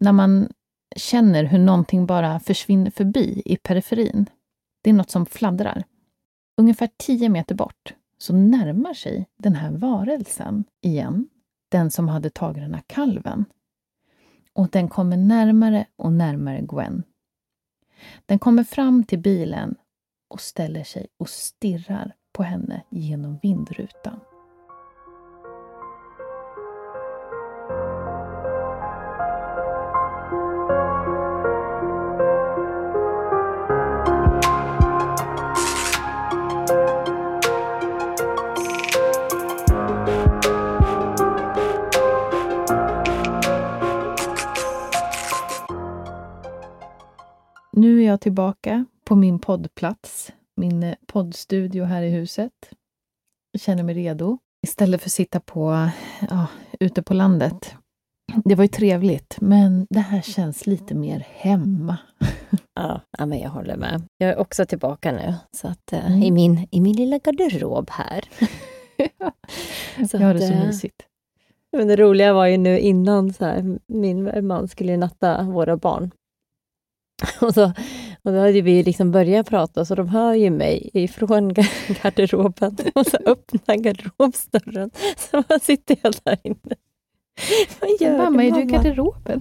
när man känner hur någonting bara försvinner förbi i periferin. Det är något som fladdrar. Ungefär tio meter bort så närmar sig den här varelsen igen, den som hade tagit den här kalven. Och den kommer närmare och närmare Gwen. Den kommer fram till bilen och ställer sig och stirrar på henne genom vindrutan. Nu är jag tillbaka på min poddplats, min eh, poddstudio här i huset. Jag känner mig redo. Istället för att sitta på, ja, ute på landet. Det var ju trevligt, men det här känns lite mer hemma. Ja, men jag håller med. Jag är också tillbaka nu, så att, eh, Mm. i, min, i min lilla garderob här. Så Jag har det så eh, mysigt. Men det roliga var ju nu innan, så här, min man skulle natta våra barn. Och, så, och då hade vi liksom börjat prata, så de hör ju mig ifrån ga- garderoben. Och så öppnar garderobsdörren, så man sitter jag där inne. Vad gör Mamma, är du i mamma? garderoben?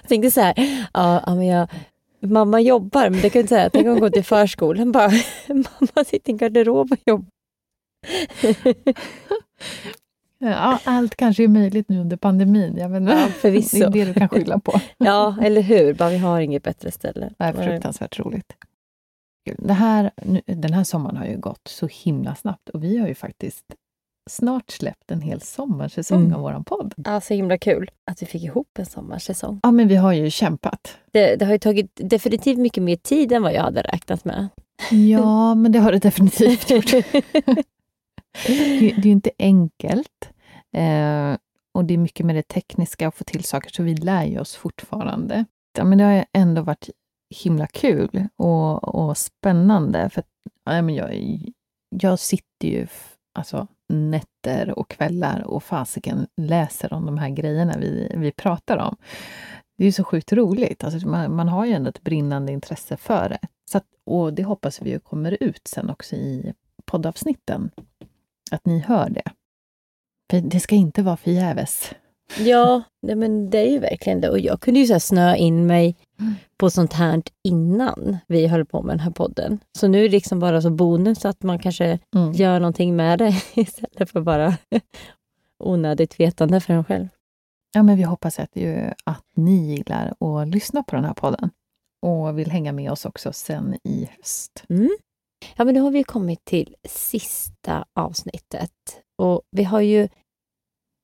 jag tänkte så här, ja, men jag, mamma jobbar, men det kan jag inte säga. Tänk om hon går till förskolan bara, mamma sitter i en garderob och jobbar. Ja, allt kanske är möjligt nu under pandemin. Jag inte. Ja, förvisso. Det är det du kan skylla på. Ja, eller hur? Bara vi har inget bättre ställe. Det är fruktansvärt roligt. Det här, den här sommaren har ju gått så himla snabbt och vi har ju faktiskt snart släppt en hel sommarsäsong Mm. av vår podd. Ja, så himla kul att vi fick ihop en sommarsäsong. Ja, men vi har ju kämpat. Det, det har ju tagit definitivt mycket mer tid än vad jag hade räknat med. Ja, men det har det definitivt gjort. Det, det är ju inte enkelt. Eh, och det är mycket med det tekniska och få till saker, så vi lär ju oss fortfarande. Ja, men det har ändå varit himla kul och, och spännande. För att, ja, men jag, jag sitter ju alltså, nätter och kvällar och fasiken läser om de här grejerna vi, vi pratar om. Det är ju så sjukt roligt. Alltså, man, man har ju ändå ett brinnande intresse för det. Så att, och det hoppas vi kommer ut sen också i poddavsnitten. Att ni hör det. För det ska inte vara förgäves. Ja, nej, men det är ju verkligen det. Och jag kunde ju så snöa in mig Mm. på sånt här innan vi höll på med den här podden. Så nu är det liksom bara så bonus att man kanske Mm. gör någonting med det istället för bara onödigt vetande för en själv. Ja, men vi hoppas att, ju, att ni gillar att lyssna på den här podden och vill hänga med oss också sen i höst. Mm. Ja, men nu har vi kommit till sista avsnittet och vi har ju,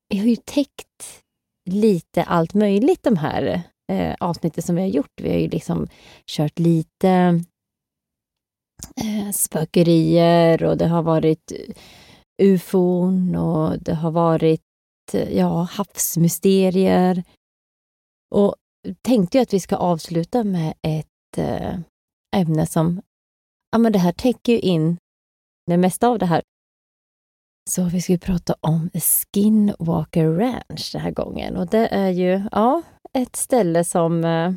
vi har ju täckt lite allt möjligt de här eh, avsnitten som vi har gjort. Vi har ju liksom kört lite eh, spökerier och det har varit eh, ufon och det har varit eh, ja, havsmysterier. Och tänkte ju att vi ska avsluta med ett eh, ämne som, ja men det här täcker ju in det mesta av det här. Så vi ska prata om Skinwalker Ranch den här gången och det är ju, ja, ett ställe som eh,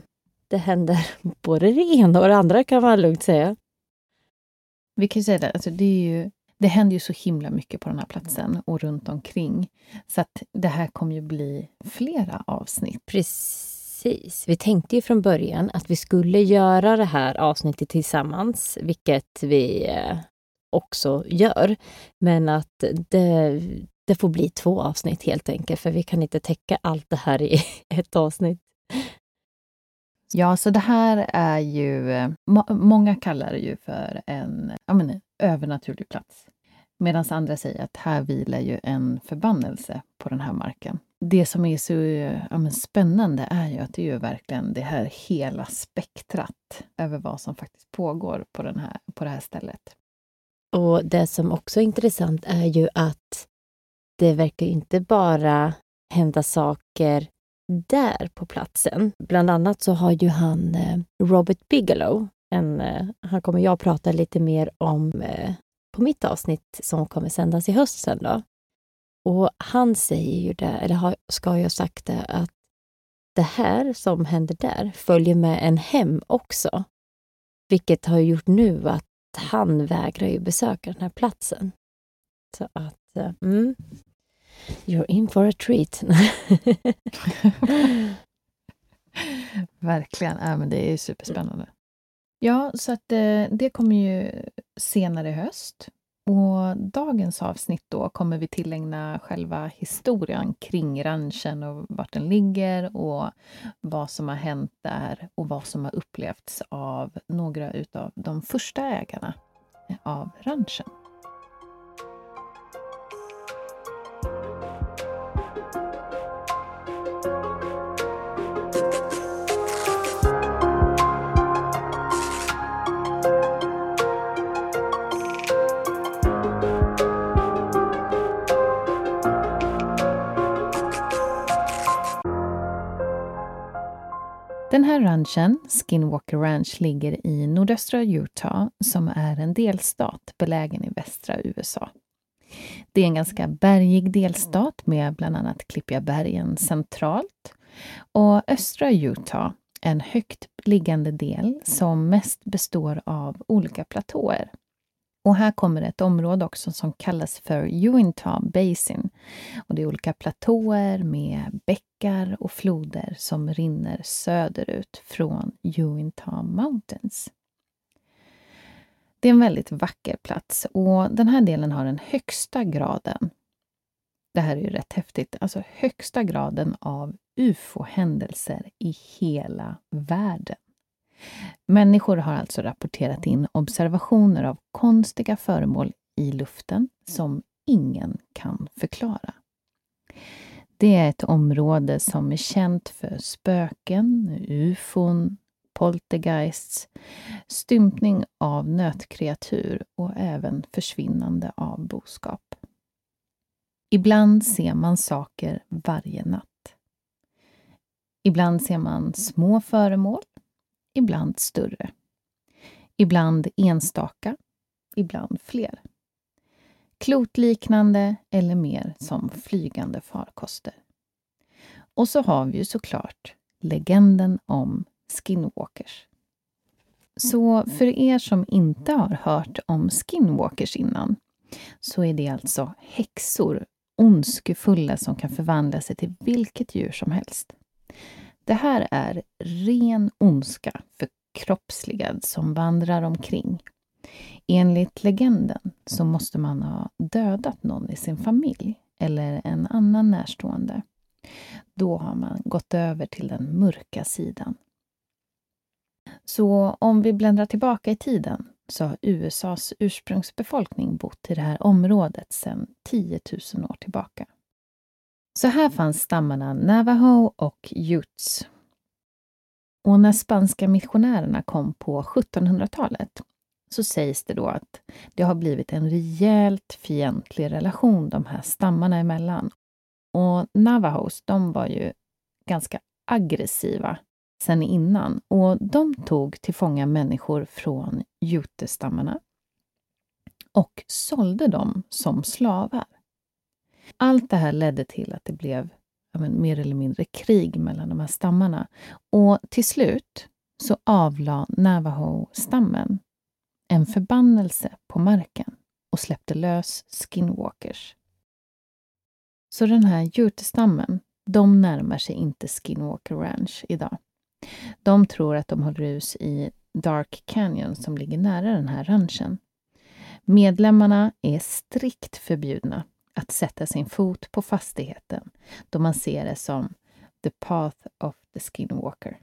det händer både det ena och det andra kan man lugnt säga. Vi kan ju säga det, alltså det är ju det händer ju så himla mycket på den här platsen och runt omkring. Så att det här kommer ju bli flera avsnitt. Precis. Vi tänkte ju från början att vi skulle göra det här avsnittet tillsammans, vilket vi eh, också gör. Men att det, det får bli två avsnitt helt enkelt, för vi kan inte täcka allt det här i ett avsnitt. Ja, så det här är ju... Eh, må, många kallar det ju för en ja, men, övernaturlig plats. Medan andra säger att här vilar ju en förbannelse på den här marken. Det som är så ja, spännande är ju att det är ju verkligen det här hela spektrat över vad som faktiskt pågår på, den här, på det här stället. Och det som också är intressant är ju att det verkar inte bara hända saker där på platsen. Bland annat så har ju han eh, Robert Bigelow, en, eh, han kommer jag prata lite mer om eh, på mitt avsnitt som kommer sändas i höst sen då. Och han säger ju det, eller har, ska jag ha sagt det, att det här som händer där följer med en hem också. Vilket har gjort nu att han vägrar ju besöka den här platsen. Så att, eh, mm, you're in for a treat. Verkligen, ja, men det är superspännande. Ja, så att eh, det kommer ju senare i höst. Och dagens avsnitt då kommer vi tillägna själva historien kring ranchen och vart den ligger och vad som har hänt där och vad som har upplevts av några utav de första ägarna av ranchen. Den här ranchen, Skinwalker Ranch, ligger i nordöstra Utah som är en delstat belägen i västra USA. Det är en ganska bergig delstat med bland annat klippiga bergen centralt. Och östra Utah, en högt liggande del som mest består av olika platåer. Och här kommer ett område också som kallas för Uintah Basin. Och det är olika platåer med bäckar och floder som rinner söderut från Uintah Mountains. Det är en väldigt vacker plats och den här delen har den högsta graden det här är ju rätt häftigt, alltså högsta graden av ufo-händelser i hela världen. Människor har alltså rapporterat in observationer av konstiga föremål i luften som ingen kan förklara. Det är ett område som är känt för spöken, ufon, poltergeists, stympning av nötkreatur och även försvinnande av boskap. Ibland ser man saker varje natt. Ibland ser man små föremål ibland större. Ibland enstaka, ibland fler. Klotliknande eller mer som flygande farkoster. Och så har vi ju såklart legenden om skinwalkers. Så för er som inte har hört om skinwalkers innan så är det alltså häxor, ondskefulla som kan förvandla sig till vilket djur som helst. Det här är ren ondska förkroppsligad som vandrar omkring. Enligt legenden så måste man ha dödat någon i sin familj eller en annan närstående. Då har man gått över till den mörka sidan. Så om vi bläddrar tillbaka i tiden så har USAs ursprungsbefolkning bott i det här området sedan 10 000 år tillbaka. Så här fanns stammarna Navajo och Utes. Och när spanska missionärerna kom på 1700-talet så sägs det då att det har blivit en rejält fientlig relation de här stammarna emellan. Och Navajos, de var ju ganska aggressiva sen innan och de tog till fånga människor från jutestammarna och sålde dem som slavar. Allt det här ledde till att det blev men, mer eller mindre krig mellan de här stammarna. Och till slut så avlade Navajo-stammen en förbannelse på marken och släppte lös skinwalkers. Så den här jutestammen, de närmar sig inte Skinwalker Ranch idag. De tror att de håller rus i Dark Canyon som ligger nära den här ranchen. Medlemmarna är strikt förbjudna att sätta sin fot på fastigheten då man ser det som the path of the skinwalker.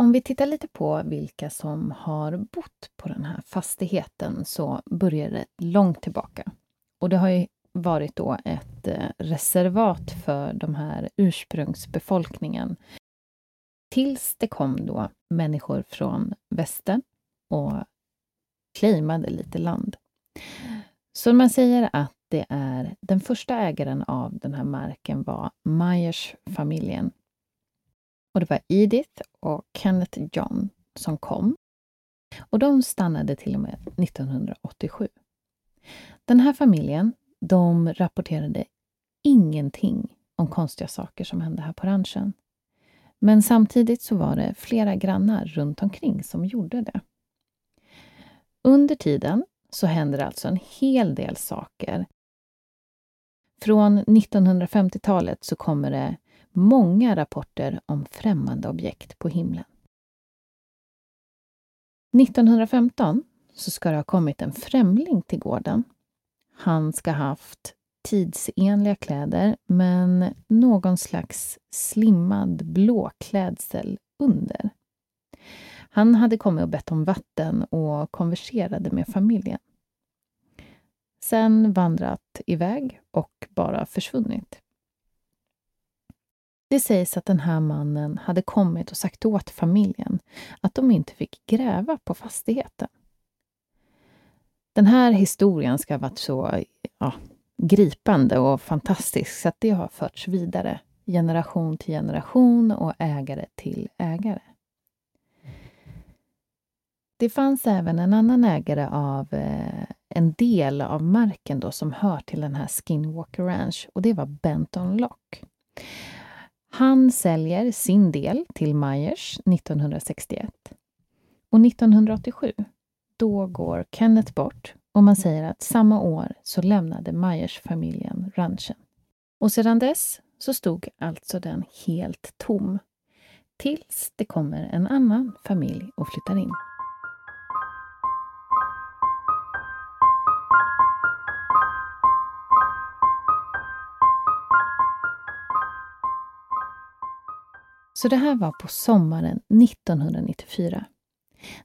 Om vi tittar lite på vilka som har bott på den här fastigheten så börjar det långt tillbaka. Och det har ju varit då ett eh, reservat för de här ursprungsbefolkningen. Tills det kom då människor från väster och claimade lite land. Så man säger att det är den första ägaren av den här marken var Myers-familjen. Och det var Edith och Kenneth John som kom. Och de stannade till och med 1987. Den här familjen, de rapporterade ingenting om konstiga saker som hände här på ranchen. Men samtidigt så var det flera grannar runt omkring som gjorde det. Under tiden så händer alltså en hel del saker. Från 1950-talet så kommer det många rapporter om främmande objekt på himlen. 1915 så ska det ha kommit en främling till gården. Han ska ha haft tidsenliga kläder men någon slags slimmad blå klädsel under. Han hade kommit och bett om vatten och konverserade med familjen. Sen vandrat iväg och bara försvunnit. Det sägs att den här mannen hade kommit och sagt åt familjen att de inte fick gräva på fastigheten. Den här historien ska ha varit så ja, gripande och fantastisk så att det har förts vidare generation till generation och ägare till ägare. Det fanns även en annan ägare av eh, en del av marken då som hör till den här Skinwalker Ranch och det var Benton Lock. Han säljer sin del till Myers 1961. Och 1987, då går Kenneth bort och man säger att samma år så lämnade Myers-familjen ranchen. Och sedan dess så stod alltså den helt tom. Tills det kommer en annan familj och flyttar in. Så det här var på sommaren 1994.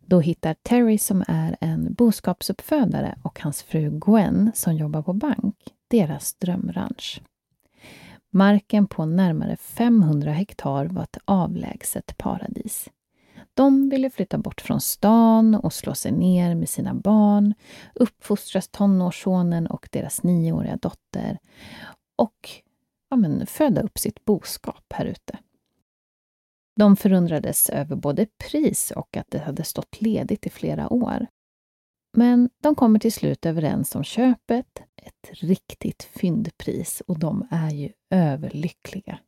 Då hittar Terry, som är en boskapsuppfödare, och hans fru Gwen, som jobbar på bank, deras drömranch. Marken på närmare 500 hektar var ett avlägset paradis. De ville flytta bort från stan och slå sig ner med sina barn, uppfostras tonårssonen och deras nioåriga dotter och ja, men, föda upp sitt boskap här ute. De förundrades över både pris och att det hade stått ledigt i flera år. Men de kommer till slut överens om köpet, ett riktigt fyndpris och de är ju överlyckliga.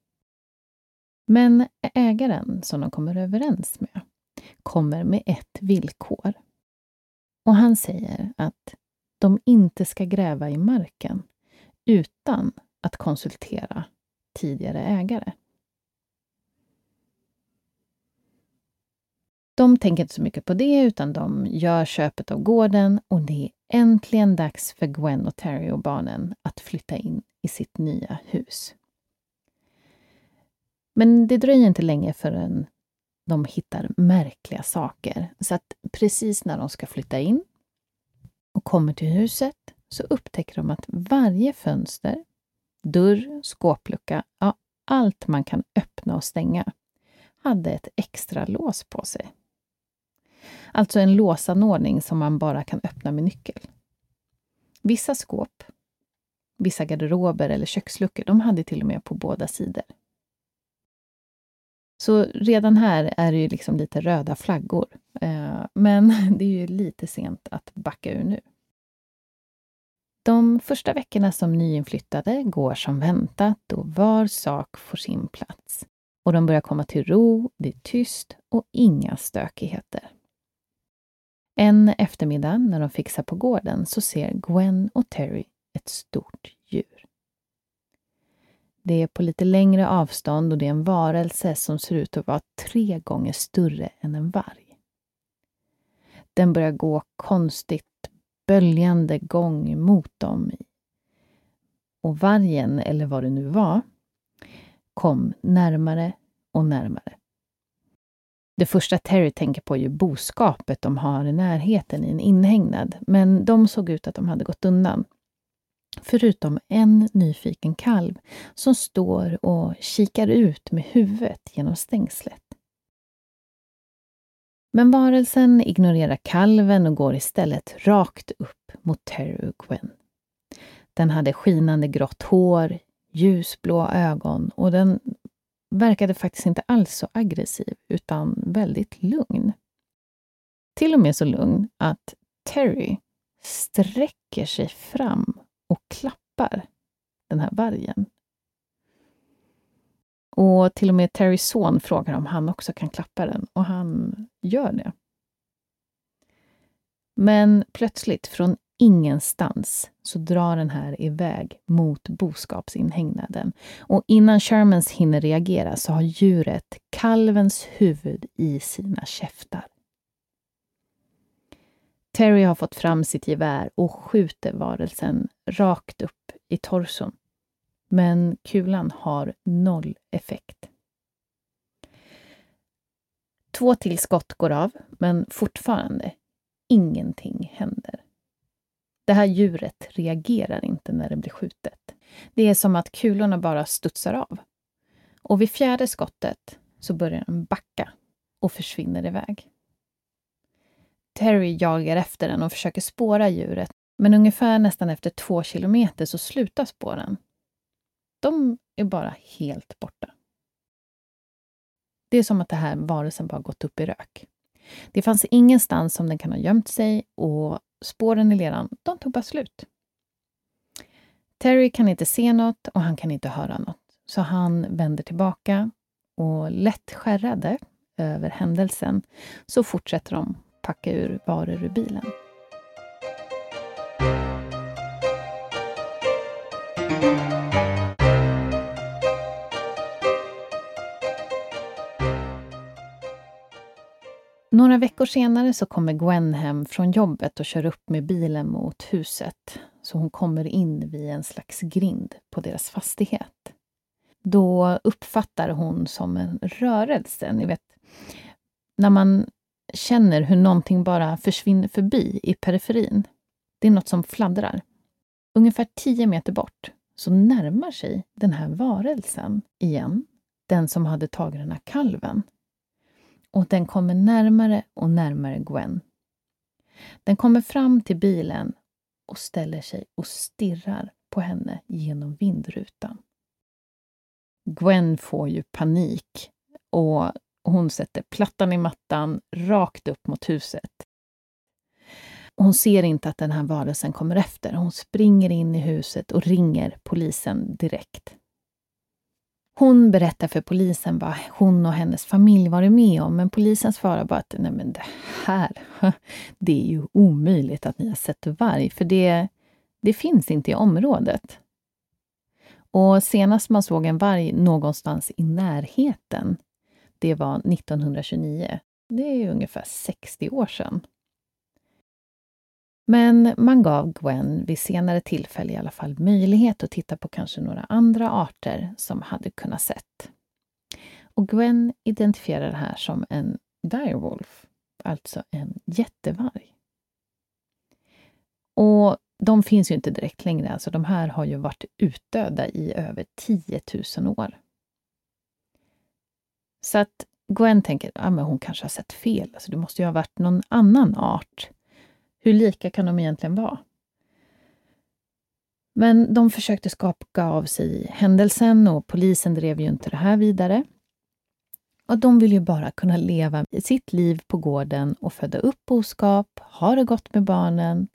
Men ägaren som de kommer överens med kommer med ett villkor. Och han säger att de inte ska gräva i marken utan att konsultera tidigare ägare. De tänker inte så mycket på det utan de gör köpet av gården och det är äntligen dags för Gwen och Terry och barnen att flytta in i sitt nya hus. Men det dröjer inte länge förrän de hittar märkliga saker. Så att precis när de ska flytta in och kommer till huset så upptäcker de att varje fönster, dörr, skåplucka, ja, allt man kan öppna och stänga hade ett extra lås på sig. Alltså en låsanordning som man bara kan öppna med nyckel. Vissa skåp, vissa garderober eller köksluckor, de hade till och med på båda sidor. Så redan här är det ju liksom lite röda flaggor. Eh, men det är ju lite sent att backa ur nu. De första veckorna som nyinflyttade går som väntat och var sak får sin plats. Och de börjar komma till ro, det är tyst och inga stökigheter. En eftermiddag när de fixar på gården så ser Gwen och Terry ett stort djur. Det är på lite längre avstånd och det är en varelse som ser ut att vara tre gånger större än en varg. Den börjar gå konstigt böljande gång mot dem. Och vargen, eller vad det nu var, kom närmare och närmare. Det första Terry tänker på är ju boskapet de har i närheten i en inhägnad, men de såg ut att de hade gått undan. Förutom en nyfiken kalv som står och kikar ut med huvudet genom stängslet. Men varelsen ignorerar kalven och går istället rakt upp mot Terry och Gwen. Den hade skinande grått hår, ljusblå ögon och den verkade faktiskt inte alls så aggressiv, utan väldigt lugn. Till och med så lugn att Terry sträcker sig fram och klappar den här vargen. Och till och med Terrys son frågar om han också kan klappa den och han gör det. Men plötsligt, från ingenstans, så drar den här iväg mot boskapsinhägnaden. Och innan Shermans hinner reagera så har djuret kalvens huvud i sina käftar. Terry har fått fram sitt gevär och skjuter varelsen rakt upp i torson. Men kulan har noll effekt. Två till skott går av, men fortfarande ingenting händer. Det här djuret reagerar inte när det blir skjutet. Det är som att kulorna bara studsar av. Och vid fjärde skottet så börjar den backa och försvinner iväg. Terry jagar efter den och försöker spåra djuret, men ungefär nästan efter två kilometer så slutar spåren. De är bara helt borta. Det är som att det här varelsen bara gått upp i rök. Det fanns ingenstans som den kan ha gömt sig och spåren i leran, de tog bara slut. Terry kan inte se något och han kan inte höra något, så han vänder tillbaka och lätt skärrade över händelsen så fortsätter de packa ur varor ur bilen. Några veckor senare så kommer Gwen hem från jobbet och kör upp med bilen mot huset. Så hon kommer in vid en slags grind på deras fastighet. Då uppfattar hon som en rörelse. Ni vet, när man känner hur någonting bara försvinner förbi i periferin. Det är något som fladdrar. Ungefär tio meter bort så närmar sig den här varelsen igen, den som hade tagit den här kalven. Och den kommer närmare och närmare Gwen. Den kommer fram till bilen och ställer sig och stirrar på henne genom vindrutan. Gwen får ju panik och hon sätter plattan i mattan rakt upp mot huset. Hon ser inte att den här varelsen kommer efter. Hon springer in i huset och ringer polisen direkt. Hon berättar för polisen vad hon och hennes familj varit med om, men polisen svarar bara att Nej, men det här, det är ju omöjligt att ni har sett varg, för det, det finns inte i området. Och senast man såg en varg någonstans i närheten, det var 1929. Det är ungefär 60 år sedan. Men man gav Gwen vid senare tillfälle i alla fall möjlighet att titta på kanske några andra arter som hade kunnat sett. Och Gwen identifierar det här som en direwolf, alltså en jättevarg. Och de finns ju inte direkt längre, alltså de här har ju varit utdöda i över 10 000 år. Så att Gwen tänker att ah, hon kanske har sett fel. Alltså, det måste ju ha varit någon annan art. Hur lika kan de egentligen vara? Men de försökte skaka av sig händelsen och polisen drev ju inte det här vidare. Och de vill ju bara kunna leva sitt liv på gården och föda upp boskap, ha det gott med barnen.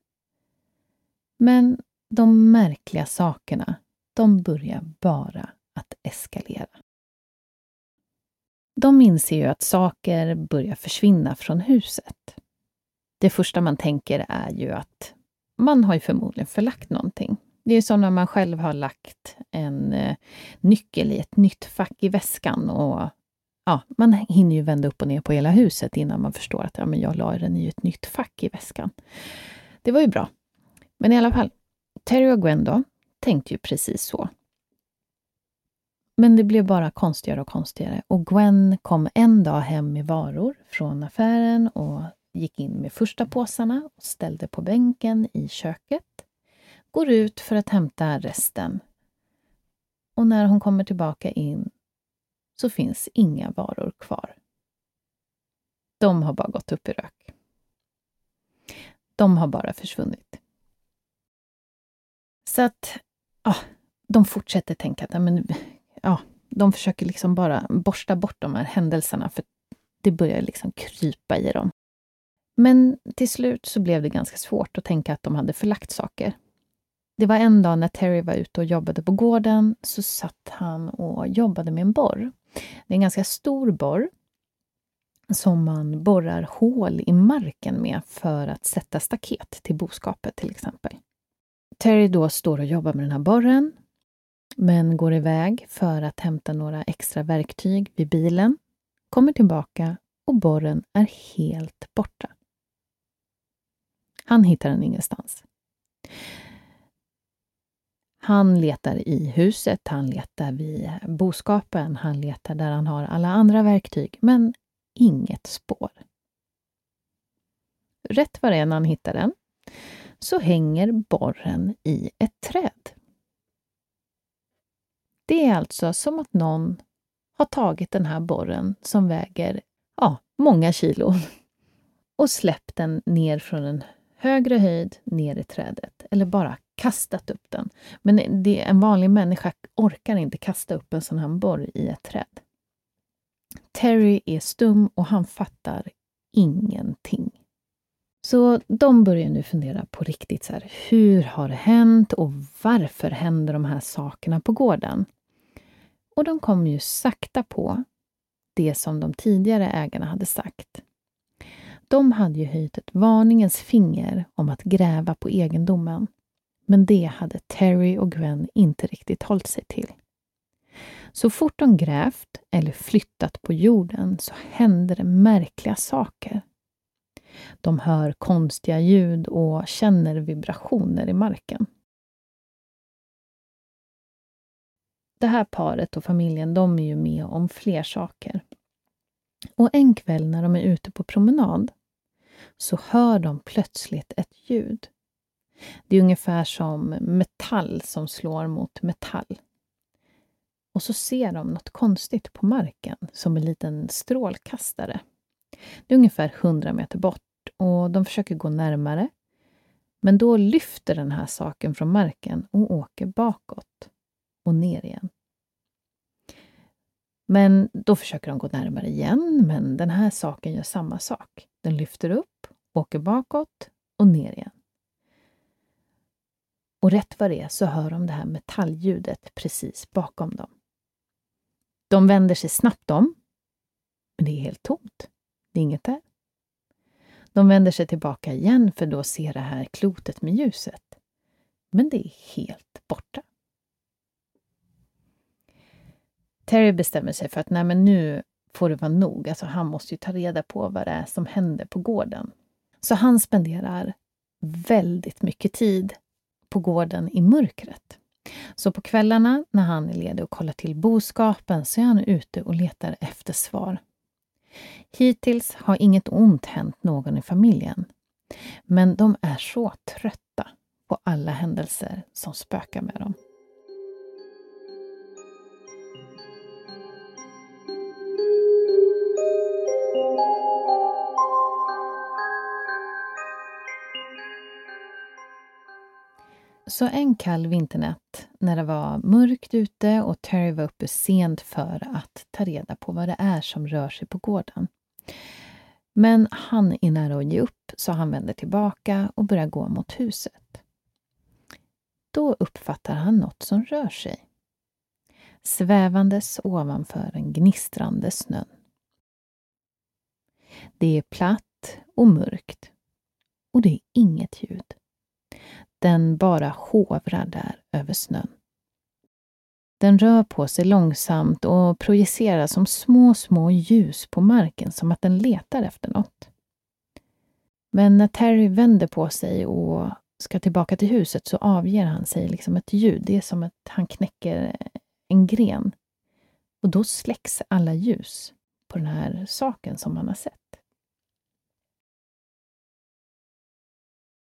Men de märkliga sakerna, de börjar bara att eskalera. De inser ju att saker börjar försvinna från huset. Det första man tänker är ju att man har ju förmodligen förlagt någonting. Det är som när man själv har lagt en eh, nyckel i ett nytt fack i väskan och ja, man hinner ju vända upp och ner på hela huset innan man förstår att ja, men jag la den i ett nytt fack i väskan. Det var ju bra. Men i alla fall, Terry och Gwen då, tänkte ju precis så. Men det blev bara konstigare och konstigare och Gwen kom en dag hem med varor från affären och gick in med första påsarna och ställde på bänken i köket. Går ut för att hämta resten. Och när hon kommer tillbaka in så finns inga varor kvar. De har bara gått upp i rök. De har bara försvunnit. Så att, ja, de fortsätter tänka att men, ja, de försöker liksom bara borsta bort de här händelserna för det börjar liksom krypa i dem. Men till slut så blev det ganska svårt att tänka att de hade förlagt saker. Det var en dag när Terry var ute och jobbade på gården så satt han och jobbade med en borr. Det är en ganska stor borr som man borrar hål i marken med för att sätta staket till boskapet till exempel. Terry då står och jobbar med den här borren men går iväg för att hämta några extra verktyg vid bilen, kommer tillbaka och borren är helt borta. Han hittar den ingenstans. Han letar i huset, han letar vid boskapen, han letar där han har alla andra verktyg, men inget spår. Rätt vad det är när han hittar den så hänger borren i ett träd. Det är alltså som att någon har tagit den här borren som väger ja, många kilo och släppt den ner från en högre höjd ner i trädet eller bara kastat upp den. Men det, en vanlig människa orkar inte kasta upp en sån här borr i ett träd. Terry är stum och han fattar ingenting. Så de börjar nu fundera på riktigt så här, hur har det hänt och varför händer de här sakerna på gården? Och de kommer ju sakta på det som de tidigare ägarna hade sagt. De hade ju höjt ett varningens finger om att gräva på egendomen. Men det hade Terry och Gwen inte riktigt hållit sig till. Så fort de grävt eller flyttat på jorden så händer det märkliga saker. De hör konstiga ljud och känner vibrationer i marken. Det här paret och familjen, de är ju med om fler saker. Och en kväll när de är ute på promenad så hör de plötsligt ett ljud. Det är ungefär som metall som slår mot metall. Och så ser de något konstigt på marken, som en liten strålkastare. Det är ungefär 100 meter bort och de försöker gå närmare. Men då lyfter den här saken från marken och åker bakåt och ner igen. Men då försöker de gå närmare igen, men den här saken gör samma sak. Den lyfter upp, åker bakåt och ner igen. Och rätt vad det är så hör de det här metalljudet precis bakom dem. De vänder sig snabbt om, men det är helt tomt. Det är inget där. De vänder sig tillbaka igen för då ser det här klotet med ljuset. Men det är helt borta. Terry bestämmer sig för att nej, men nu får det vara nog. Alltså, han måste ju ta reda på vad det är som händer på gården. Så han spenderar väldigt mycket tid på gården i mörkret. Så på kvällarna när han är ledig och kollar till boskapen så är han ute och letar efter svar. Hittills har inget ont hänt någon i familjen. Men de är så trötta på alla händelser som spökar med dem. Så en kall vinternatt när det var mörkt ute och Terry var uppe sent för att ta reda på vad det är som rör sig på gården. Men han är nära att ge upp så han vänder tillbaka och börjar gå mot huset. Då uppfattar han något som rör sig. Svävandes ovanför den gnistrande snön. Det är platt och mörkt och det är inget ljud. Den bara hovrar där över snön. Den rör på sig långsamt och projicerar som små, små ljus på marken som att den letar efter något. Men när Terry vänder på sig och ska tillbaka till huset så avger han sig liksom ett ljud. Det är som att han knäcker en gren. Och då släcks alla ljus på den här saken som han har sett.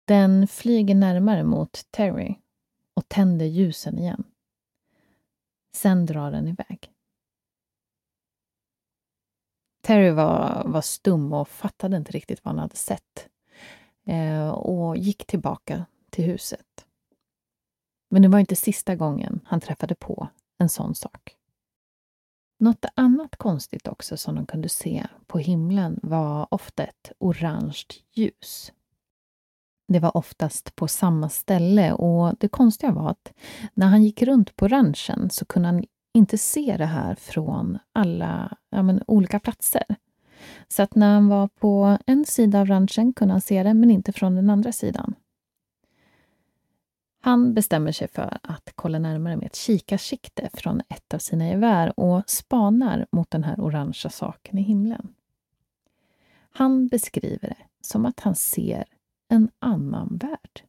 Den flyger närmare mot Terry och tänder ljusen igen. Sen drar den iväg. Terry var, var stum och fattade inte riktigt vad han hade sett eh, och gick tillbaka till huset. Men det var inte sista gången han träffade på en sån sak. Något annat konstigt också som de kunde se på himlen var ofta ett orange ljus det var oftast på samma ställe och det konstiga var att när han gick runt på ranchen så kunde han inte se det här från alla ja, men, olika platser. Så att när han var på en sida av ranchen kunde han se det, men inte från den andra sidan. Han bestämmer sig för att kolla närmare med ett kikarsikte från ett av sina gevär och spanar mot den här orangea saken i himlen. Han beskriver det som att han ser en annan värld.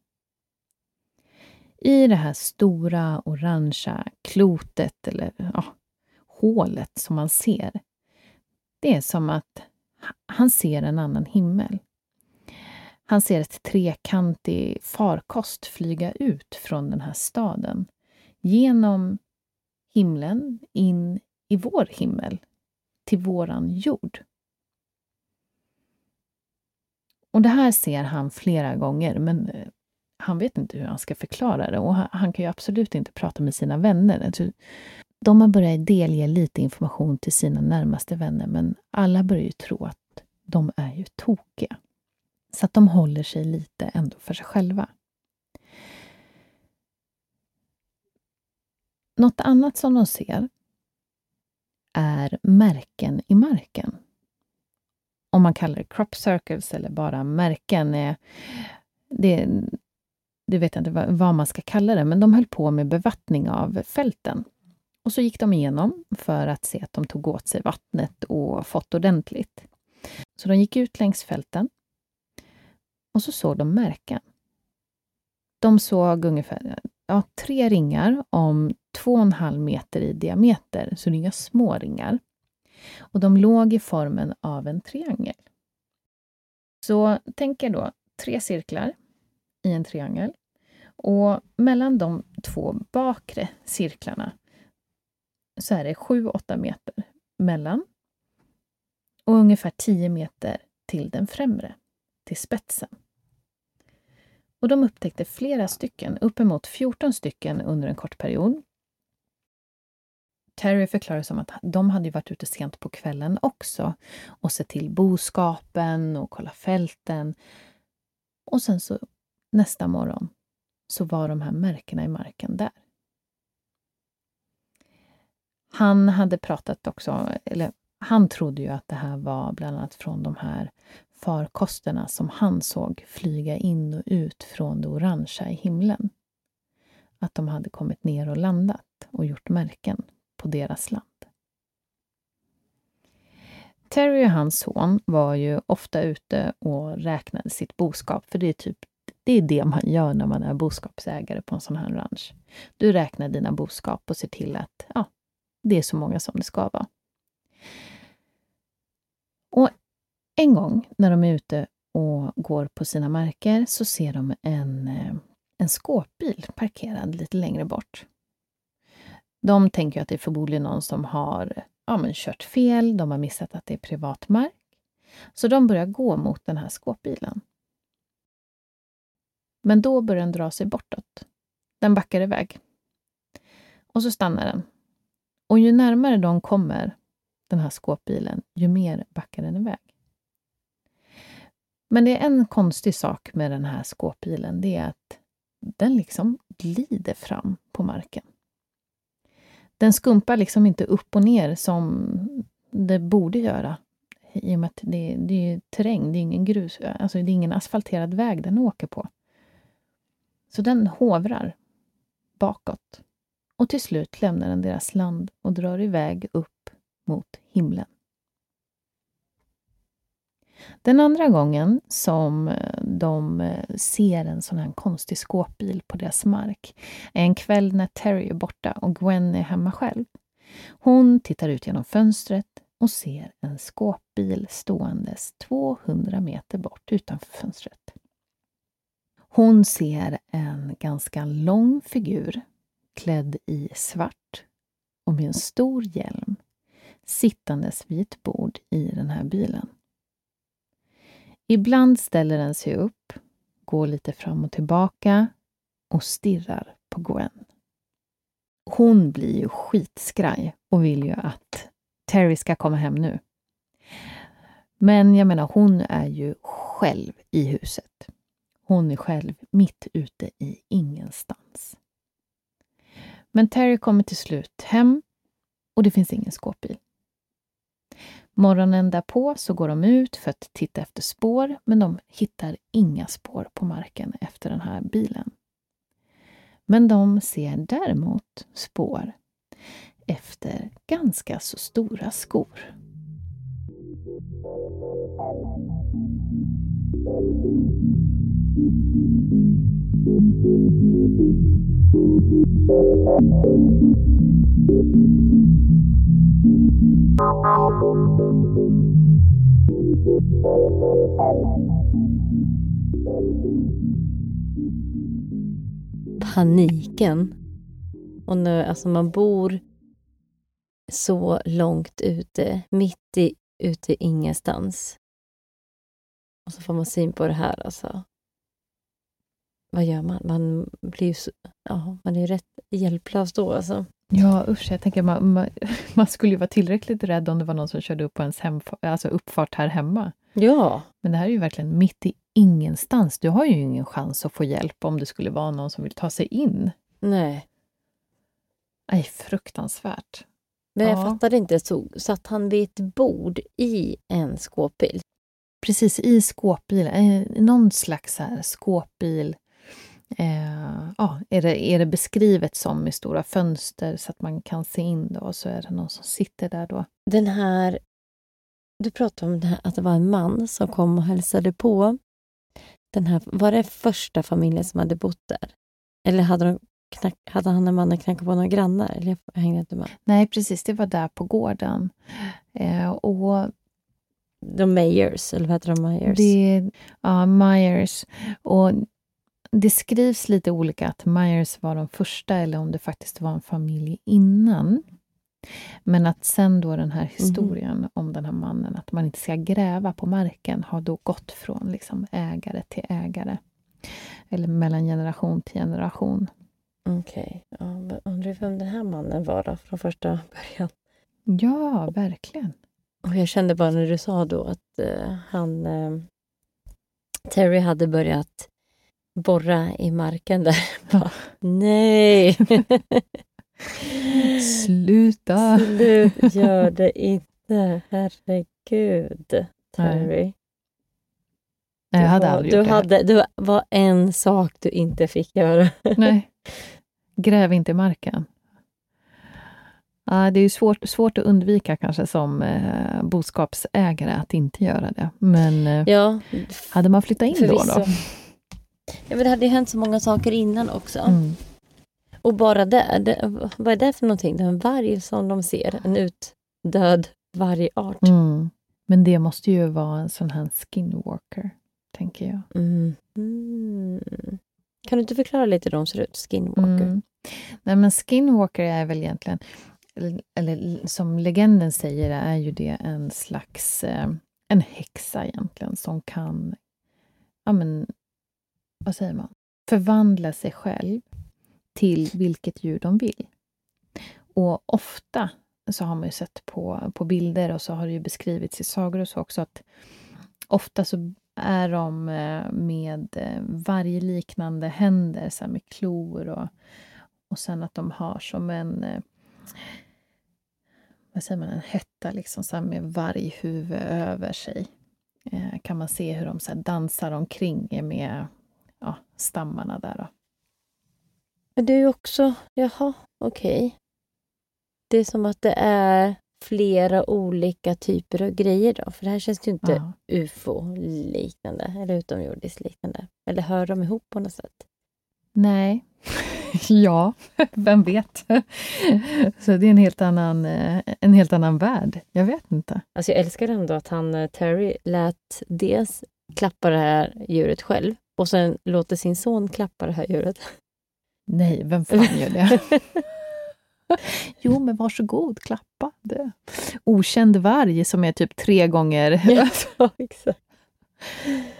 I det här stora orangea klotet, eller ja, hålet som man ser, det är som att han ser en annan himmel. Han ser ett trekantig farkost flyga ut från den här staden genom himlen in i vår himmel, till våran jord. Och det här ser han flera gånger, men eh, han vet inte hur han ska förklara det och han kan ju absolut inte prata med sina vänner. De har börjat delge lite information till sina närmaste vänner, men alla börjar ju tro att de är ju tokiga. Så att de håller sig lite ändå för sig själva. Något annat som de ser är märken i marken om man kallar det crop circles eller bara märken. Eh, det, det vet jag inte vad, man ska kalla det, men de höll på med bevattning av fälten. Och så gick de igenom för att se att de tog åt sig vattnet och fått ordentligt. Så de gick ut längs fälten och så såg de märken. De såg ungefär ja, tre ringar om två och en halv meter i diameter, så det är inga små ringar. Och de låg i formen av en triangel. Så tänk er då tre cirklar i en triangel. Och mellan de två bakre cirklarna så är det 7-8 meter mellan och ungefär 10 meter till den främre, till spetsen. Och de upptäckte flera stycken, uppemot 14 stycken under en kort period. Terry förklarar som att de hade varit ute sent på kvällen också och sett till boskapen och kolla fälten. Och sen så nästa morgon så var de här märkena i marken där. Han hade pratat också, eller han trodde ju att det här var bland annat från de här farkosterna som han såg flyga in och ut från det orangea i himlen. Att de hade kommit ner och landat och gjort märken på deras land. Terry och hans son var ju ofta ute och räknade sitt boskap, för det är typ det är det man gör när man är boskapsägare på en sån här ranch. Du räknar dina boskap och ser till att ja, det är så många som det ska vara. Och en gång när de är ute och går på sina marker så ser de en, eh, en skåpbil parkerad lite längre bort. De tänker att det är förmodligen någon som har ja, men kört fel, de har missat att det är privat mark. Så de börjar gå mot den här skåpbilen. Men då börjar den dra sig bortåt. den backar iväg. Och så stannar den. Och ju närmare de kommer, den här skåpbilen, ju mer backar den iväg. Men det är en konstig sak med den här skåpbilen. Det är att den liksom glider fram på marken. Den skumpar liksom inte upp och ner som det borde göra. I och med att det, det är terräng, det är ingen grus, alltså det är ingen asfalterad väg den åker på. Så den hovrar bakåt. Och till slut lämnar den deras land och drar iväg upp mot himlen. Den andra gången som eh, de eh, ser en sån här konstig skåpbil på deras mark är en kväll när Terry är borta och Gwen är hemma själv. Hon tittar ut genom fönstret och ser en skåpbil ståendes 200 meter bort utanför fönstret. Hon ser en ganska lång figur klädd i svart och med en stor hjälm sittandes vid ett bord i den här bilen. Ibland ställer den sig upp, går lite fram och tillbaka och stirrar på Gwen. Hon blir ju skitskraj och vill ju att Terry ska komma hem nu. Men jag menar, hon är ju själv i huset. Hon är själv mitt ute i ingenstans. Men Terry kommer till slut hem och det finns ingen skåpbil. Morgonen därpå så går de ut för att titta efter spår, men de hittar inga spår på marken efter den här bilen. Men de ser däremot spår efter ganska så stora skor. Paniken. Och nu, alltså man bor så långt ute, mitt i, ute i ingenstans. Och så får man syn på det här alltså. Vad gör man? Man blir ju så, ja, man är ju rätt hjälplös då alltså. Ja, usch. Jag tänker man, man, man, skulle ju vara tillräckligt rädd om det var någon som körde upp på ens hem, alltså uppfart här hemma. Ja. Men det här är ju verkligen mitt i ingenstans. Du har ju ingen chans att få hjälp om det skulle vara någon som vill ta sig in. Nej. Nej, fruktansvärt. Men jag ja. fattade inte, så satt han vid ett bord i en skåpbil? Precis, i skåpbil. Eh, någon slags här skåpbil Eh, ja, är, det, är det beskrivet som med stora fönster så att man kan se in då, och så är det någon som sitter där då. Den här... Du pratade om det här, att det var en man som kom och hälsade på. Den här, var det första familjen som hade bott där? Eller hade, de knack, hade han och mannen knackat på några grannar? Eller jag hängde inte med. Nej, precis. Det var där på gården. Eh, och de Meyers, eller vad heter de? Myers? Det, ja, Myers. Och det skrivs lite olika att Myers var de första eller om det faktiskt var en familj innan. Men att sen då den här mhm. historien mm. om den här mannen, att man inte ska gräva på marken, har då gått från liksom ägare till ägare. Eller mellan generation till generation. Okej. Okay. Ja, undrar vem den här mannen var då, från första början? Ja, verkligen. Och jag kände bara när du sa då att uh, han... Uh, Terry hade börjat borra i marken där. Nej! Sluta! Slut, gör det inte. Herregud, Terry. Nej, jag hade aldrig du gjort hade, det. Det var en sak du inte fick göra. Nej. Gräv inte i marken. Ja, det är svårt, svårt att undvika kanske som eh, boskapsägare att inte göra det. Men eh, ja, hade man flyttat in då? då? Ja, men det hade ju hänt så många saker innan också. Mm. Och bara det, det, vad är det för någonting? Det är en varg som de ser, en utdöd vargart. Mm. Men det måste ju vara en sån här skinwalker, tänker jag. Mm. Mm. Kan du inte förklara lite hur de ser ut, skinwalker? Mm. Nej, men skinwalker är väl egentligen, eller som legenden säger, är ju det en slags eh, en häxa egentligen som kan ja, men, vad säger man, förvandla sig själv till vilket djur de vill. Och ofta så har man ju sett på, på bilder och så har det ju beskrivits i sagor och så också att ofta så är de eh, med eh, varje vargliknande händer, så med klor och, och sen att de har som en eh, vad säger man, en hetta liksom, så med varghuvud över sig. kan man se hur de så dansar omkring med ja, stammarna där. Då. Men det är ju också, jaha, okej. Okay. Det är som att det är flera olika typer av grejer då? För det här känns ju inte ja. ufo-liknande eller utomjordiskt-liknande. Eller hör de ihop på något sätt? Nej. ja, vem vet? Så det är en helt, annan, eh, en helt annan värld. Jag vet inte. Alltså jag älskar ändå att han, eh, Terry, lät dels klappa det här djuret själv och sen låter sin son klappa det här djuret. Nej, vem fan gör det? jo, men varsågod, klappa. Det. Okänd varg som är typ tre gånger... ja, exakt.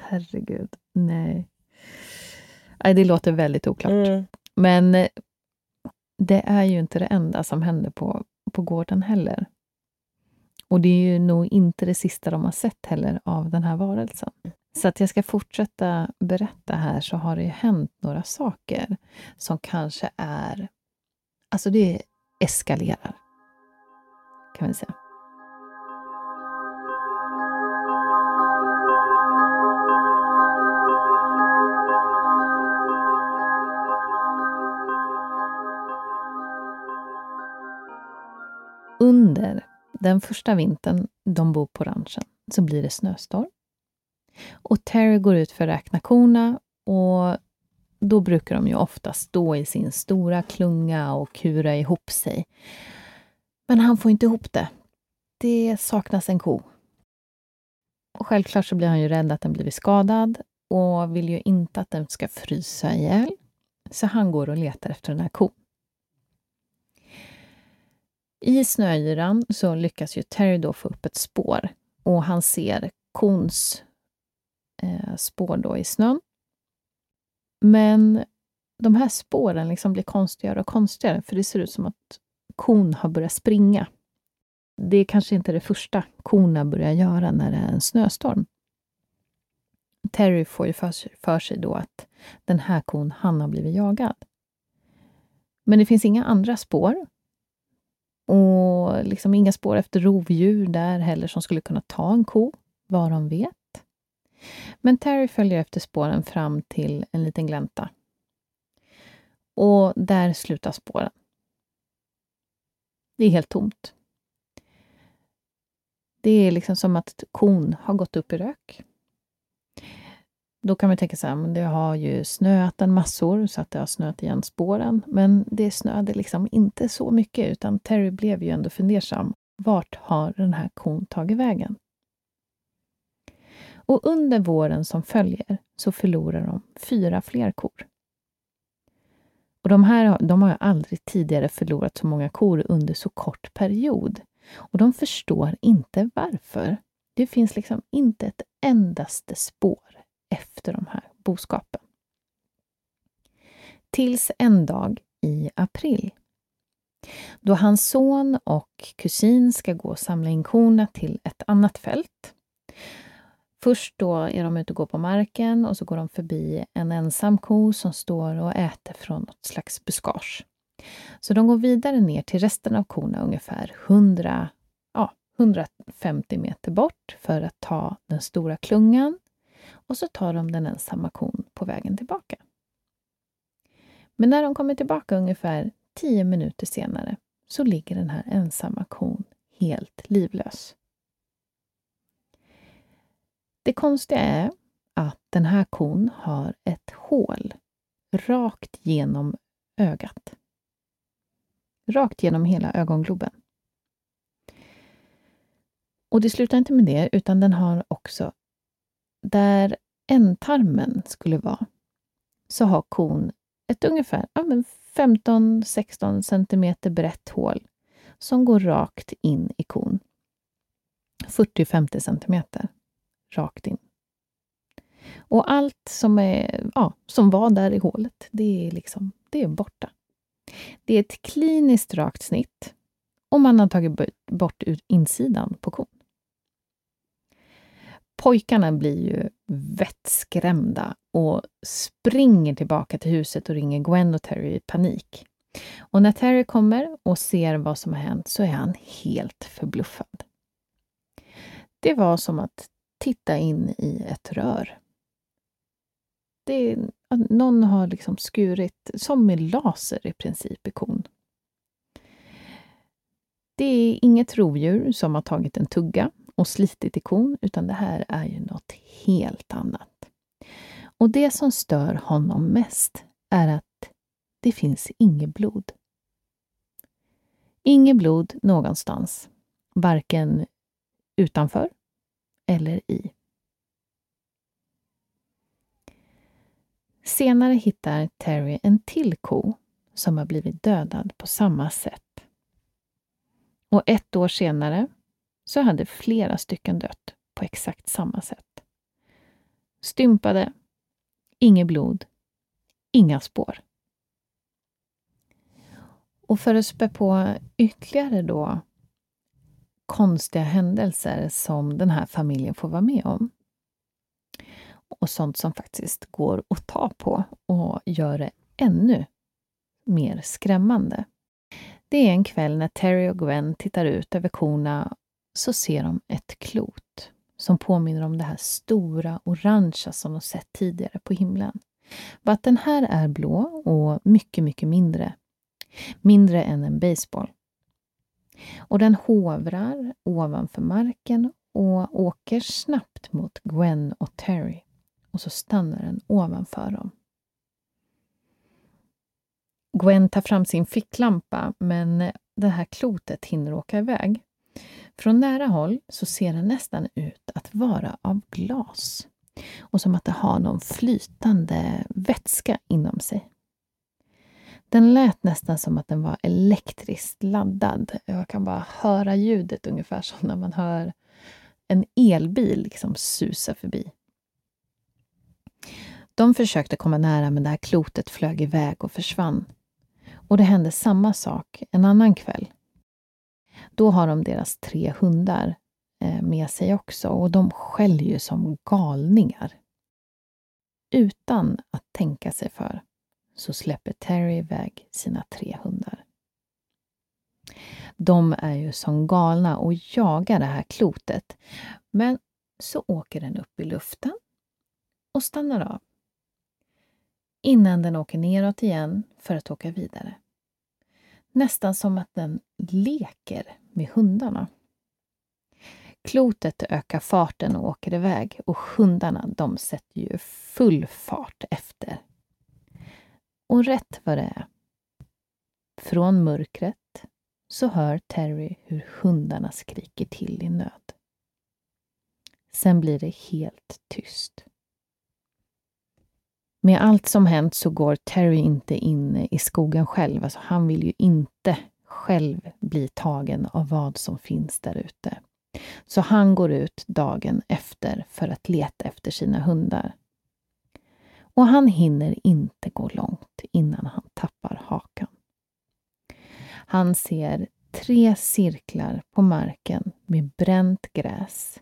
Herregud, nej. nej. Det låter väldigt oklart. Mm. Men eh, det är ju inte det enda som händer på, på gården heller. Och det är ju nog inte det sista de har sett heller av den här varelsen. Så att jag ska fortsätta berätta här så har det ju hänt några saker som kanske är... Alltså det eskalerar, kan vi säga. Under den första vintern de bor på ranchen så blir det snöstorm. Och Terry går ut för att räkna korna och då brukar de ju ofta stå i sin stora klunga och kura ihop sig. Men han får inte ihop det. Det saknas en ko. Och självklart så blir han ju rädd att den blivit skadad och vill ju inte att den ska frysa ihjäl. Så han går och letar efter den här kon. I snöyran så lyckas ju Terry då få upp ett spår och han ser kons Eh, spår då i snön. Men de här spåren liksom blir konstigare och konstigare, för det ser ut som att kon har börjat springa. Det är kanske inte det första korna börjar göra när det är en snöstorm. Terry får ju för sig då att den här kon, han har blivit jagad. Men det finns inga andra spår. Och liksom inga spår efter rovdjur där heller som skulle kunna ta en ko, vad de vet. Men Terry följer efter spåren fram till en liten glänta. Och där slutar spåren. Det är helt tomt. Det är liksom som att kon har gått upp i rök. Då kan man tänka så här, men det har ju snöat en massor så att det har snöat igen spåren. Men det snöade liksom inte så mycket utan Terry blev ju ändå fundersam. Vart har den här kon tagit vägen? Och under våren som följer så förlorar de fyra fler kor. Och de här de har aldrig tidigare förlorat så många kor under så kort period. Och de förstår inte varför. Det finns liksom inte ett endaste spår efter de här boskapen. Tills en dag i april då hans son och kusin ska gå och samla in korna till ett annat fält. Först då är de ute och går på marken och så går de förbi en ensam ko som står och äter från något slags buskage. Så de går vidare ner till resten av korna ungefär 100, ja, 150 meter bort för att ta den stora klungan och så tar de den ensamma kon på vägen tillbaka. Men när de kommer tillbaka ungefär 10 minuter senare så ligger den här ensamma kon helt livlös. Det konstiga är att den här kon har ett hål rakt genom ögat. Rakt genom hela ögongloben. Och det slutar inte med det, utan den har också, där ändtarmen skulle vara, så har kon ett ungefär ja, 15-16 centimeter brett hål som går rakt in i kon. 40-50 centimeter rakt in. Och allt som, är, ja, som var där i hålet, det är, liksom, det är borta. Det är ett kliniskt rakt snitt och man har tagit bort insidan på kon. Pojkarna blir ju vettskrämda och springer tillbaka till huset och ringer Gwen och Terry i panik. Och när Terry kommer och ser vad som har hänt så är han helt förbluffad. Det var som att titta in i ett rör. Det, någon har liksom skurit, som med laser i princip, i kon. Det är inget rovdjur som har tagit en tugga och slitit i kon, utan det här är ju något helt annat. Och det som stör honom mest är att det finns inget blod. Inget blod någonstans, varken utanför eller i. Senare hittar Terry en till ko som har blivit dödad på samma sätt. Och ett år senare så hade flera stycken dött på exakt samma sätt. Stympade, inget blod, inga spår. Och för att spä på ytterligare då konstiga händelser som den här familjen får vara med om och sånt som faktiskt går att ta på och gör det ännu mer skrämmande. Det är en kväll när Terry och Gwen tittar ut över korna så ser de ett klot som påminner om det här stora orangea som de sett tidigare på himlen. Bara att den här är blå och mycket, mycket mindre. Mindre än en baseball. Och den hovrar ovanför marken och åker snabbt mot Gwen och Terry. Och så stannar den ovanför dem. Gwen tar fram sin ficklampa, men det här klotet hinner åka iväg. Från nära håll så ser den nästan ut att vara av glas och som att det har någon flytande vätska inom sig. Den lät nästan som att den var elektriskt laddad. Jag kan bara höra ljudet ungefär som när man hör en elbil liksom susa förbi. De försökte komma nära men det här klotet flög iväg och försvann. Och det hände samma sak en annan kväll. Då har de deras tre hundar eh, med sig också och de skäller ju som galningar. Utan att tänka sig för så släpper Terry iväg sina tre hundar. De är ju som galna och jagar det här klotet. Men så åker den upp i luften och stannar av. Innan den åker neråt igen för att åka vidare. Nästan som att den leker med hundarna. Klotet ökar farten och åker iväg och hundarna de sätter ju full fart efter. Och rätt vad det är, från mörkret, så hör Terry hur hundarna skriker till i nöd. Sen blir det helt tyst. Med allt som hänt så går Terry inte in i skogen själv. Alltså han vill ju inte själv bli tagen av vad som finns där ute. Så han går ut dagen efter för att leta efter sina hundar. Och han hinner inte gå långt innan han tappar hakan. Han ser tre cirklar på marken med bränt gräs.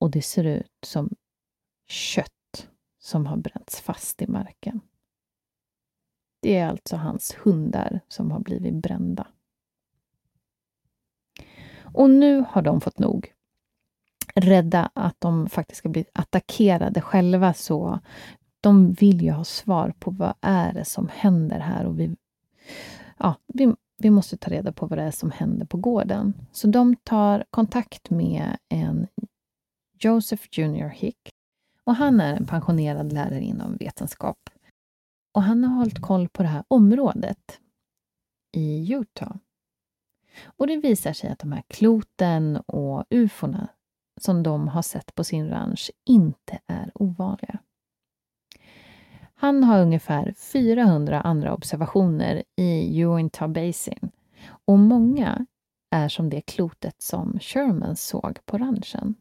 Och det ser ut som kött som har bränts fast i marken. Det är alltså hans hundar som har blivit brända. Och nu har de fått nog. Rädda att de faktiskt ska bli attackerade själva så de vill ju ha svar på vad är det som händer här och vi, ja, vi, vi måste ta reda på vad det är som händer på gården. Så de tar kontakt med en Joseph Junior Hick och han är en pensionerad lärare inom vetenskap. Och han har hållit koll på det här området i Utah. Och det visar sig att de här kloten och ufona som de har sett på sin ranch inte är ovanliga. Han har ungefär 400 andra observationer i Uinta Basin och många är som det klotet som Sherman såg på ranchen.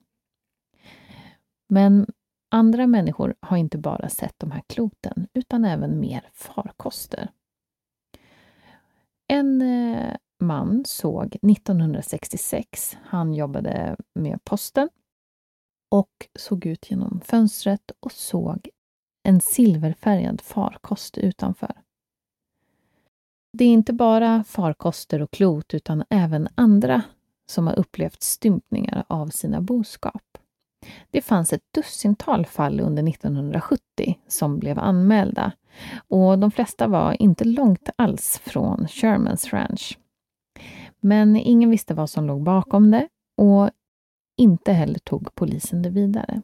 Men Andra människor har inte bara sett de här kloten, utan även mer farkoster. En eh, man såg 1966, han jobbade med posten och såg ut genom fönstret och såg en silverfärgad farkost utanför. Det är inte bara farkoster och klot utan även andra som har upplevt stympningar av sina boskap. Det fanns ett dussintal fall under 1970 som blev anmälda och de flesta var inte långt alls från Shermans Ranch. Men ingen visste vad som låg bakom det och inte heller tog polisen det vidare.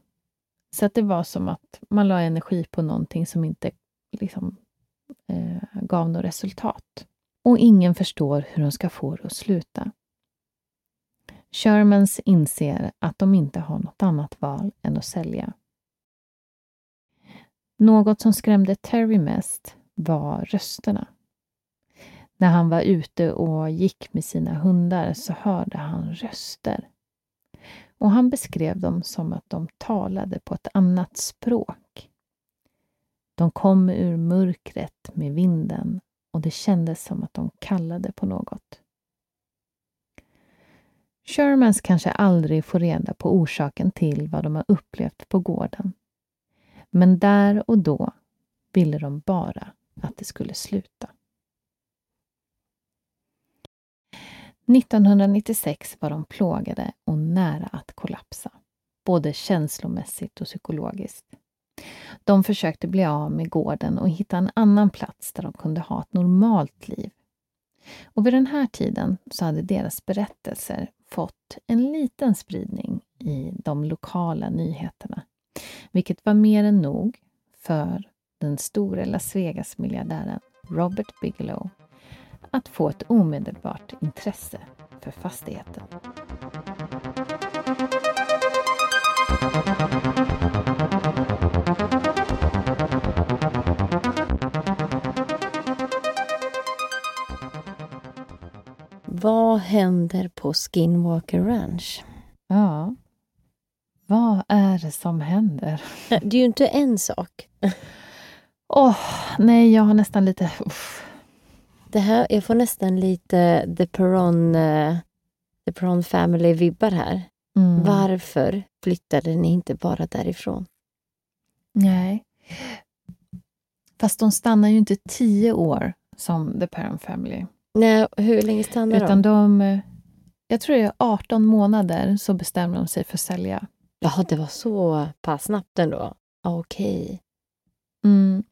Så att det var som att man la energi på någonting som inte liksom, eh, gav något resultat. Och ingen förstår hur de ska få det att sluta. Shermans inser att de inte har något annat val än att sälja. Något som skrämde Terry mest var rösterna. När han var ute och gick med sina hundar så hörde han röster. Och han beskrev dem som att de talade på ett annat språk. De kom ur mörkret med vinden och det kändes som att de kallade på något. Shermans kanske aldrig får reda på orsaken till vad de har upplevt på gården. Men där och då ville de bara att det skulle sluta. 1996 var de plågade och nära att kollapsa, både känslomässigt och psykologiskt. De försökte bli av med gården och hitta en annan plats där de kunde ha ett normalt liv. Och vid den här tiden så hade deras berättelser fått en liten spridning i de lokala nyheterna, vilket var mer än nog för den store Las Vegas-miljardären Robert Bigelow att få ett omedelbart intresse för fastigheten. Vad händer på Skinwalker Ranch? Ja, vad är det som händer? Det är ju inte en sak. Åh, oh, nej, jag har nästan lite... Uff. Det här, jag får nästan lite The Peron, uh, The Peron Family-vibbar här. Mm. Varför flyttade ni inte bara därifrån? Nej. Fast de stannar ju inte tio år som The Peron Family. Nej, hur länge stannar Utan de? de jag tror det är 18 månader så bestämmer de sig för att sälja. Jaha, det var så pass snabbt ändå? Okej. Okay. Mm.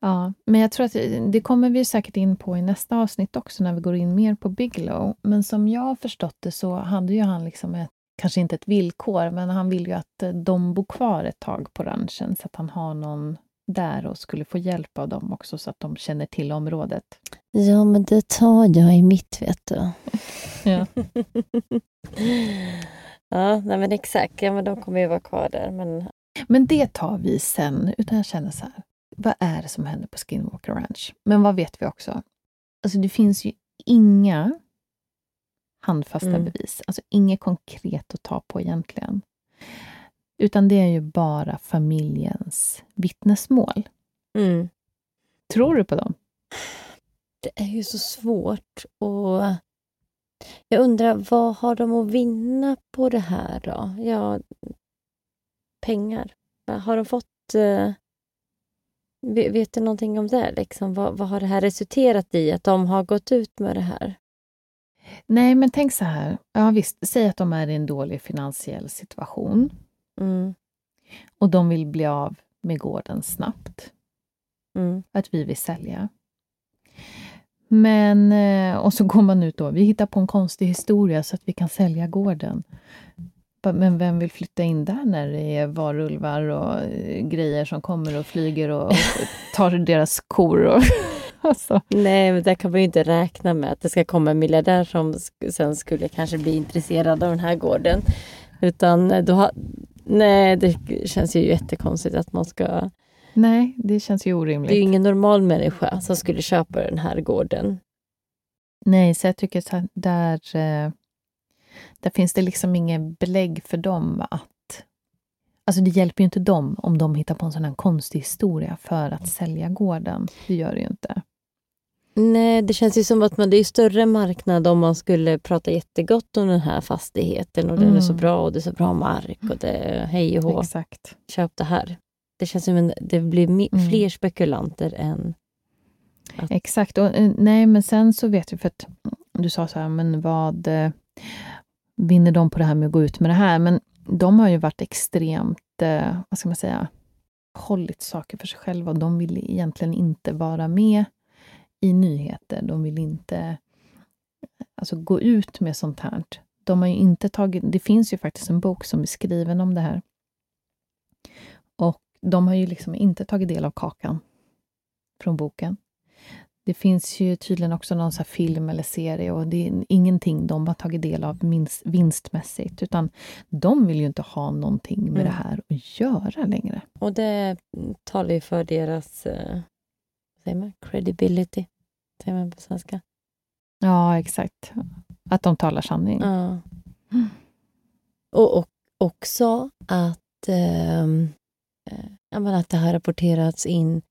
Ja, men jag tror att det kommer vi säkert in på i nästa avsnitt också när vi går in mer på Bigelow. Men som jag har förstått det så hade ju han liksom ett, kanske inte ett villkor, men han vill ju att de bor kvar ett tag på ranchen så att han har någon där och skulle få hjälp av dem också så att de känner till området. Ja, men det tar jag i mitt, vet du. ja. ja, nej men exakt. Ja, men de kommer ju vara kvar där. Men, men det tar vi sen, utan jag känner så här. Vad är det som händer på Skinwalker Ranch? Men vad vet vi också? Alltså det finns ju inga handfasta mm. bevis. Alltså inget konkret att ta på egentligen. Utan det är ju bara familjens vittnesmål. Mm. Tror du på dem? Det är ju så svårt och jag undrar, vad har de att vinna på det här då? Ja, pengar. Har de fått... Uh, vet du någonting om det? Liksom? Vad, vad har det här resulterat i, att de har gått ut med det här? Nej, men tänk så här. Ja, visst, säg att de är i en dålig finansiell situation. Mm. Och de vill bli av med gården snabbt. Mm. Att vi vill sälja. Men, eh, och så går man ut då, vi hittar på en konstig historia så att vi kan sälja gården. Men vem vill flytta in där när det är varulvar och eh, grejer som kommer och flyger och, tar deras kor? Och, alltså. Nej, men där kan man ju inte räkna med att det ska komma en miljardär som sen skulle kanske bli intresserad av den här gården. Utan eh, då, Nej, det känns ju jättekonstigt att man ska... Nej, det känns ju orimligt. Det är ju ingen normal människa som skulle köpa den här gården. Nej, så jag tycker att där, eh, där finns det liksom inget belägg för dem att... Alltså det hjälper ju inte dem om de hittar på en sån här konstig historia för att sälja gården. Det gör det ju inte. Nej, det känns ju som att man, det är större marknad om man skulle prata jättegott om den här fastigheten och den är så Mm. bra och det är så bra mark och det hej och hå, Exakt. köp det här. Det känns som att det blir Mm. fler spekulanter än... Exakt. Och, eh, nej, men sen så vet vi, för att du sa så här, men vad eh, vinner de på det här med att gå ut med det här? Men de har ju varit extremt, eh, vad ska man säga, hållit saker för sig själva. De vill egentligen inte vara med i nyheter. De vill inte alltså, gå ut med sånt här. De har ju inte tagit, det finns ju faktiskt en bok som är skriven om det här. Och de har ju liksom inte tagit del av kakan från boken. Det finns ju tydligen också någon så film eller serie och det är ingenting de har tagit del av minst, vinstmässigt, utan de vill ju inte ha någonting med Mm. det här att göra längre. Och det talar ju för deras eh, vad säger man? credibility, säger man på svenska. Ja, exakt. Att de talar sanning. Ja. Och, och också att, ehm, eh, att det har rapporterats in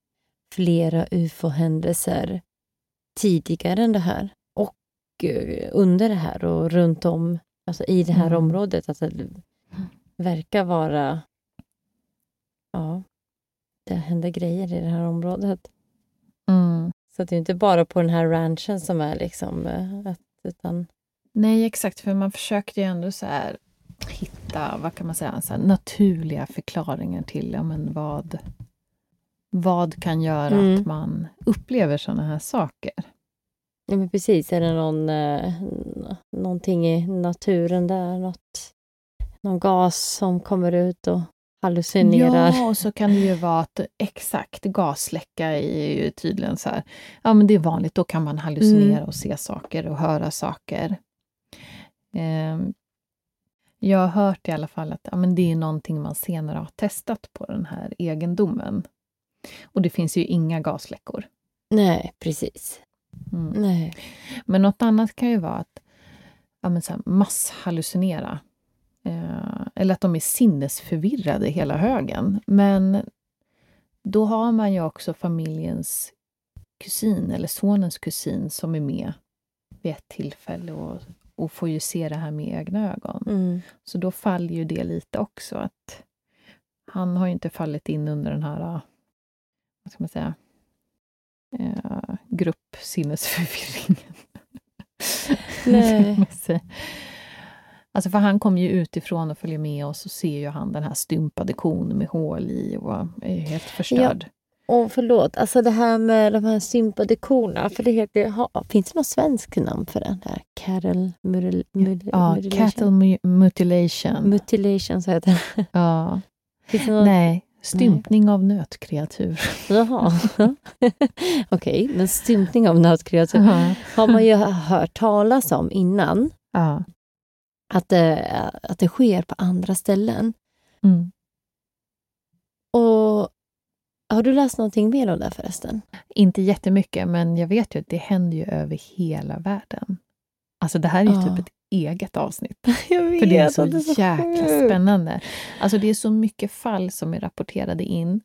flera ufo-händelser tidigare än det här. Och eh, under det här och runt om, alltså i det här Mm. området. Att det verkar vara... Ja, det händer grejer i det här området. Mm. Så det är inte bara på den här ranchen som är liksom... eh, Att, utan, Nej, exakt, för man försökte ju ändå så här hitta, vad kan man säga, så naturliga förklaringar till ja, men vad, vad kan göra Mm. att man upplever sådana här saker. Ja, men precis. Är det någon, eh, någonting i naturen där? Något, någon gas som kommer ut och hallucinerar? Ja, och så kan det ju vara att exakt gasläcka är ju tydligen så här, ja men det är vanligt, då kan man hallucinera Mm. och se saker och höra saker. Ehm, jag har hört i alla fall att ja, men det är någonting man senare har testat på den här egendomen. Och det finns ju inga gasläckor. Nej, precis. Mm. Nej. Men något annat kan ju vara att ja, men så här, masshallucinera. Eh, eller att de är sinnesförvirrade hela högen. Men då har man ju också familjens kusin eller sonens kusin som är med vid ett tillfälle och, och får ju se det här med egna ögon. Mm. Så då faller ju det lite också att han har ju inte fallit in under den här, vad ska man säga, eh, gruppsinnesförvirringen. Nej. Alltså för han kommer ju utifrån och följer med oss och ser ju han den här stympade kon med hål i och är ju helt förstörd. Och förlåt, alltså det här med de här sympade korna, för det heter, ha, finns det något svenskt namn för den där? Cattle muril, mul, Ja, mutilation? cattle mu- mutilation. Mutilation, så heter det. ja. Finns något? Nej, stympning av nötkreatur. Jaha. Okej, men stympning av nötkreatur Ja. har man ju hört talas om innan. Ja. Att det, att det sker på andra ställen. Mm. Och Har du läst någonting mer om det förresten? Inte jättemycket, men jag vet ju att det händer ju över hela världen. Alltså det här är ju Ja. typ ett eget avsnitt. Vet, För det är så, och jäkla sjukt. spännande. Alltså det är så mycket fall som är rapporterade in.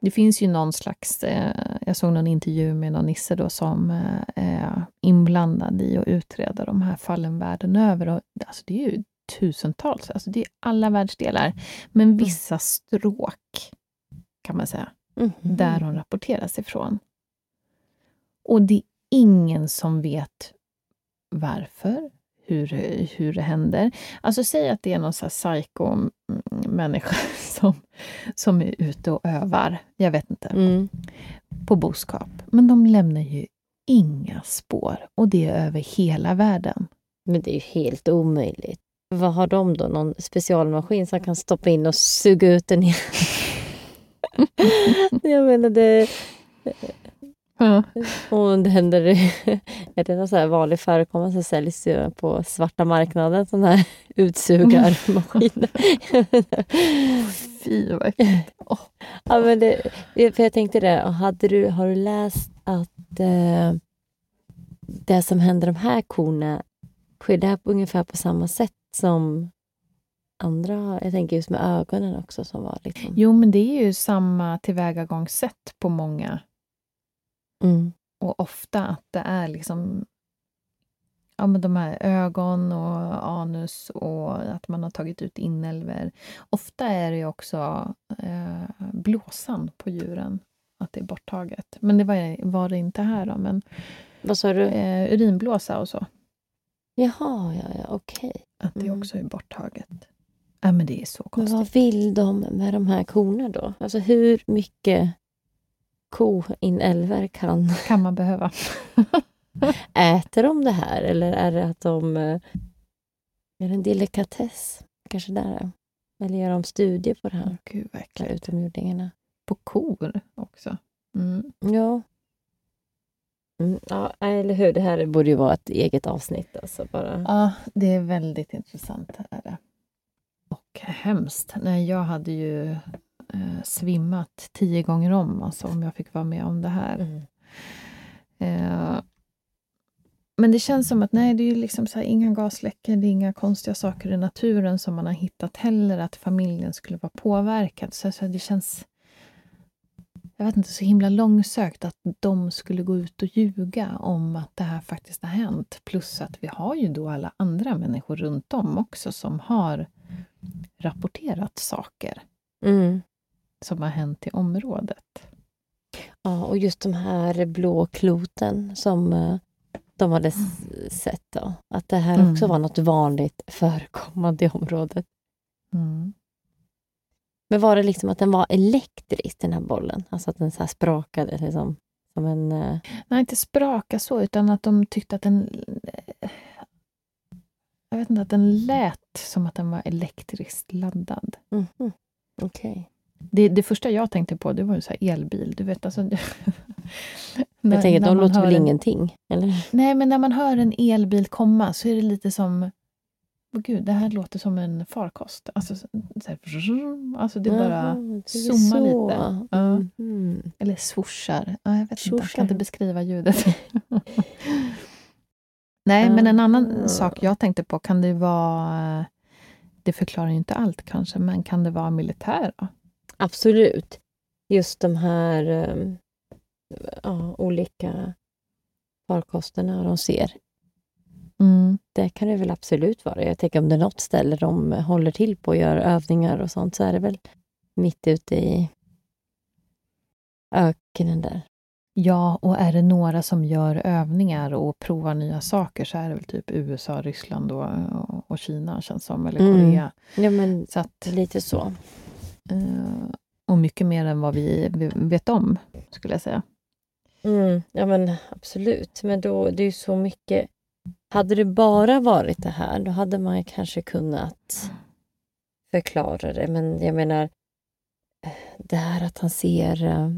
Det finns ju någon slags, eh, jag såg någon intervju med någon nisse då som eh, är inblandad i att utreda de här fallen världen över. Och, alltså det är ju tusentals, alltså det är alla världsdelar. Men vissa stråk, kan man säga, Mhm. där de rapporteras ifrån. Och det är ingen som vet varför, hur, hur det händer. Alltså säg att det är någon så här psycho-människa som, som är ute och övar, jag vet inte, Mm. på boskap. Men de lämnar ju inga spår och det är över hela världen. Men det är ju helt omöjligt. Vad har de då? Någon specialmaskin som kan stoppa in och suga ut den igen? Jag menar, det... Och det händer... Är det någon så här vanlig förekommelse så säljs ju på svarta marknaden, sån här utsugarmaskiner. Fy vad äckligt. ja, men det, för jag tänkte det, hade du, har du läst att eh, det som händer de här korna, sker det här på ungefär på samma sätt som andra? Jag tänker just med ögonen också som var liksom... Jo, men det är ju samma tillvägagångssätt på många Mm. och ofta att det är liksom ja, men de här ögon och anus och att man har tagit ut inälvor. Ofta är det också eh, blåsan på djuren, att det är borttaget. Men det var, var det inte här då. Men, Vad sa du? eh, urinblåsa och så, Jaha, ja, ja, okej. att det Mm. också är borttaget. Ja, men det är så Men konstigt. vad vill de med de här korna då? Alltså hur mycket koinälvor kan... kan man behöva. Äter de det här eller är det att de... eh, Är det en delikatess? Kanske där. Eller gör de studier på det här? Gud, För verkligen. utomjordingarna? På kor också. Mm. Ja. Mm, ja, eller hur. Det här borde ju vara ett eget avsnitt. Alltså bara. Ja, det är väldigt intressant. Är det. Och hemskt. Nej, jag hade ju eh, svimmat tio gånger om alltså, om jag fick vara med om det här. Mm. Eh, men det känns som att nej, det är ju liksom så här, inga gasläckor, det är inga konstiga saker i naturen som man har hittat heller, att familjen skulle vara påverkad. Så, så det känns jag vet inte, så himla långsökt att de skulle gå ut och ljuga om att det här faktiskt har hänt. Plus att vi har ju då alla andra människor runt om också som har rapporterat saker Mm. Som har hänt i området. Ja, och just de här blå kloten som eh, de hade s- sett. Då, att det här Mm. också var något vanligt förekommande i området. Mm. Men var det liksom att den var elektrisk, den här bollen? Alltså att den så sprakade liksom, som en... eh, Nej, inte spraka så, utan att de tyckte att den... Jag vet inte, att den lät som att den var elektriskt laddad. mhm, Okej. Det, det första jag tänkte på det var ju så elbil. Du vet, alltså, när- Jag tänker, de låter väl en- ingenting? Eller? Nej, men när man hör en elbil komma så är det lite som... Åh gud, det här låter som en farkost. Alltså, så här, alltså det bara är zoomar lite. Ja. Mhm. Eller swooshar. Ja, jag vet inte, jag Swooshar. kan inte beskriva ljudet. Nej, men en annan Ah. sak jag tänkte på, kan det vara... Det förklarar ju inte allt kanske, men kan det vara militär? Då? Absolut. Just de här eh, ja, olika farkosterna de ser. Mm. Det kan det väl absolut vara. Jag tänker om det är något ställe de håller till på och gör övningar och sånt så är det väl mitt ute i öknen där. Ja, och är det några som gör övningar och provar nya saker så är det väl typ USA, Ryssland och, och, Kina känns som, eller Mm. Korea. Ja, men Så att, lite så. Eh, och mycket mer än vad vi vet om, skulle jag säga. Mm, ja, men absolut. Men då, det är ju så mycket... Hade det bara varit det här, då hade man kanske kunnat förklara det. Men jag menar, eh, det här att han ser eh,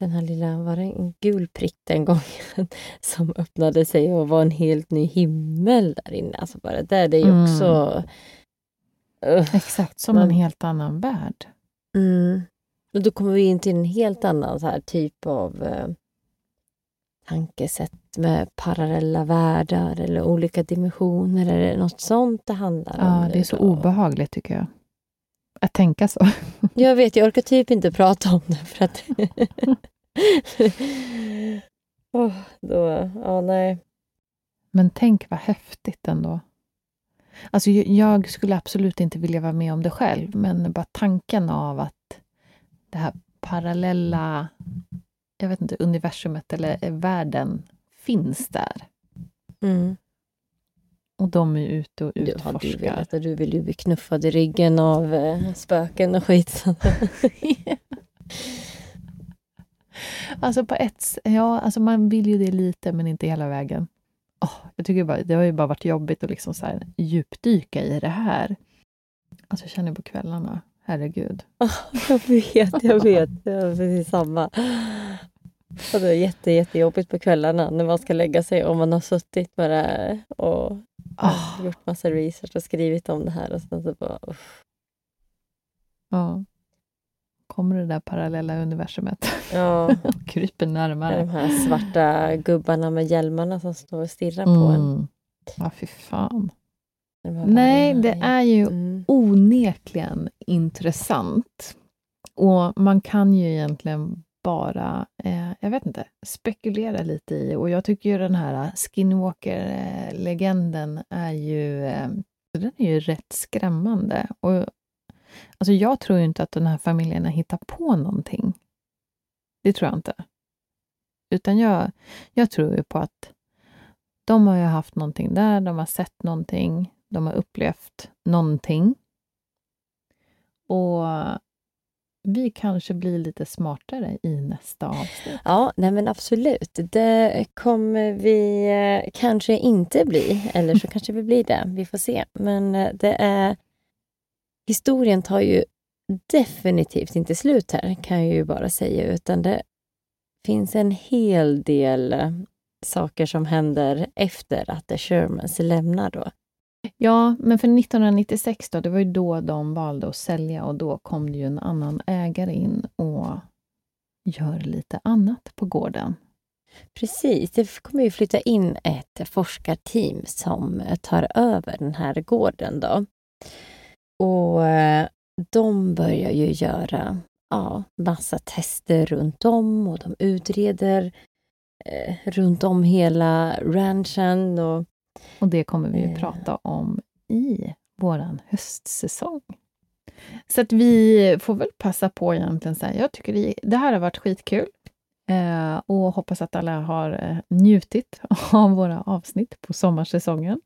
den här lilla, var det en gul prick den gången som öppnade sig och var en helt ny himmel där inne. Alltså bara där, det är ju Mm. också... Ugh. Exakt, som Men- en helt annan värld. Mm. Och då kommer vi in till en helt annan så här typ av eh, tankesätt med parallella världar eller olika dimensioner. Är det något sånt det handlar om? Ja, det är så då? obehagligt tycker jag. Att tänka så. Jag vet, jag orkar typ inte prata om det för att... Åh, då, ja, nej. Men tänk vad häftigt ändå. Alltså, jag skulle absolut inte vilja vara med om det själv, men bara tanken av att det här parallella, jag vet inte, universumet eller eh, världen finns där. Mm. Och de är ute och Du hade ju utforskar. velat att du vill ju bli knuffad i ryggen av eh, spöken och skit. så- Alltså på ett ja, alltså man vill ju det lite, men inte hela vägen. Åh, jag tycker bara, det har ju bara varit jobbigt att liksom så här djupdyka i det här. Alltså jag känner på kvällarna, herregud. Jag vet, jag vet. Jag har precis samma. Och det är jätte, jättejobbigt på kvällarna när man ska lägga sig och man har suttit med det här och Ah. gjort massa research och skrivit om det här och sen så bara... uff. Ja. Kommer det där parallella universumet Ja, kryper med de närmare. här svarta gubbarna med hjälmarna som står och stirrar på en. Mm. Ja, fy fan. Nej, det vargarna. är ju Mm. onekligen intressant. Och man kan ju egentligen bara, eh, jag vet inte, spekulera lite i. Och jag tycker ju den här Skinwalker-legenden är ju, eh, den är ju rätt skrämmande. Och, alltså jag tror ju inte att den här familjen har hittat på någonting. Det tror jag inte. Utan jag, jag tror ju på att de har ju haft någonting där, de har sett någonting, de har upplevt någonting. Och vi kanske blir lite smartare i nästa avsnitt. Ja, nej men absolut. Det kommer vi eh, kanske inte bli, eller så kanske vi blir det. Vi får se. Men eh, det är... Historien tar ju definitivt inte slut här, kan jag ju bara säga, utan det finns en hel del eh, saker som händer efter att The Shermans lämnar då. Ja, men för 1996 då, det var ju då de valde att sälja och då kom det ju en annan ägare in och gör lite annat på gården. Precis, det kommer ju flytta in ett forskarteam som tar över den här gården då. Och eh, de börjar ju göra ja, massa tester runt om och de utreder eh, runt om hela ranchen. Och, och det kommer vi ju eh. prata om i våran höstsäsong. Så att vi får väl passa på egentligen här. Jag tycker det, det här har varit skitkul eh, och hoppas att alla har eh, njutit av våra avsnitt på sommarsäsongen.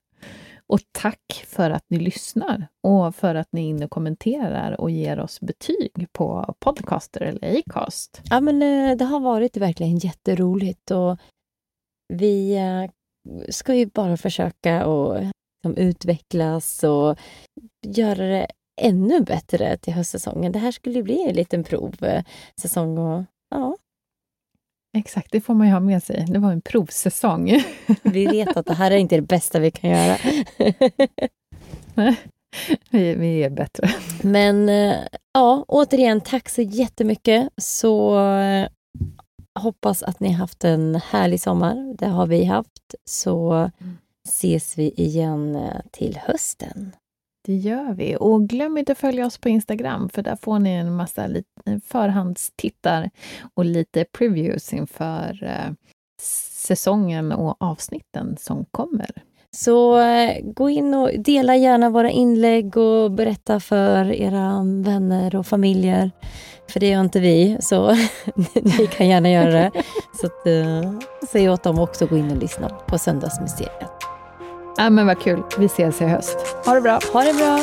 Och tack för att ni lyssnar och för att ni är inne och kommenterar och ger oss betyg på Podcaster eller Acast. Ja, men eh, det har varit verkligen jätteroligt och vi eh, ska ju bara försöka att liksom, utvecklas och göra det ännu bättre till höstsäsongen. Det här skulle bli en liten provsäsong eh, och ja, Exakt, det får man ju ha med sig. Det var en provsäsong. Vi vet att det här är inte det bästa vi kan göra. vi, vi är bättre. Men eh, ja, återigen, tack så jättemycket. Så eh, hoppas att ni haft en härlig sommar. Det har vi haft. Så ses vi igen eh, till hösten. Det gör vi. Och glöm inte att följa oss på Instagram, för där får ni en massa förhandstittar och lite previews inför eh, säsongen och avsnitten som kommer. Så eh, gå in och dela gärna våra inlägg och berätta för era vänner och familjer. För det gör inte vi, så ni kan gärna göra det. Så att, uh, säg åt dem också att gå in och lyssna på Söndagsmysteriet. Ja, men vad kul. Vi ses i höst. Ha det bra. Ha det bra.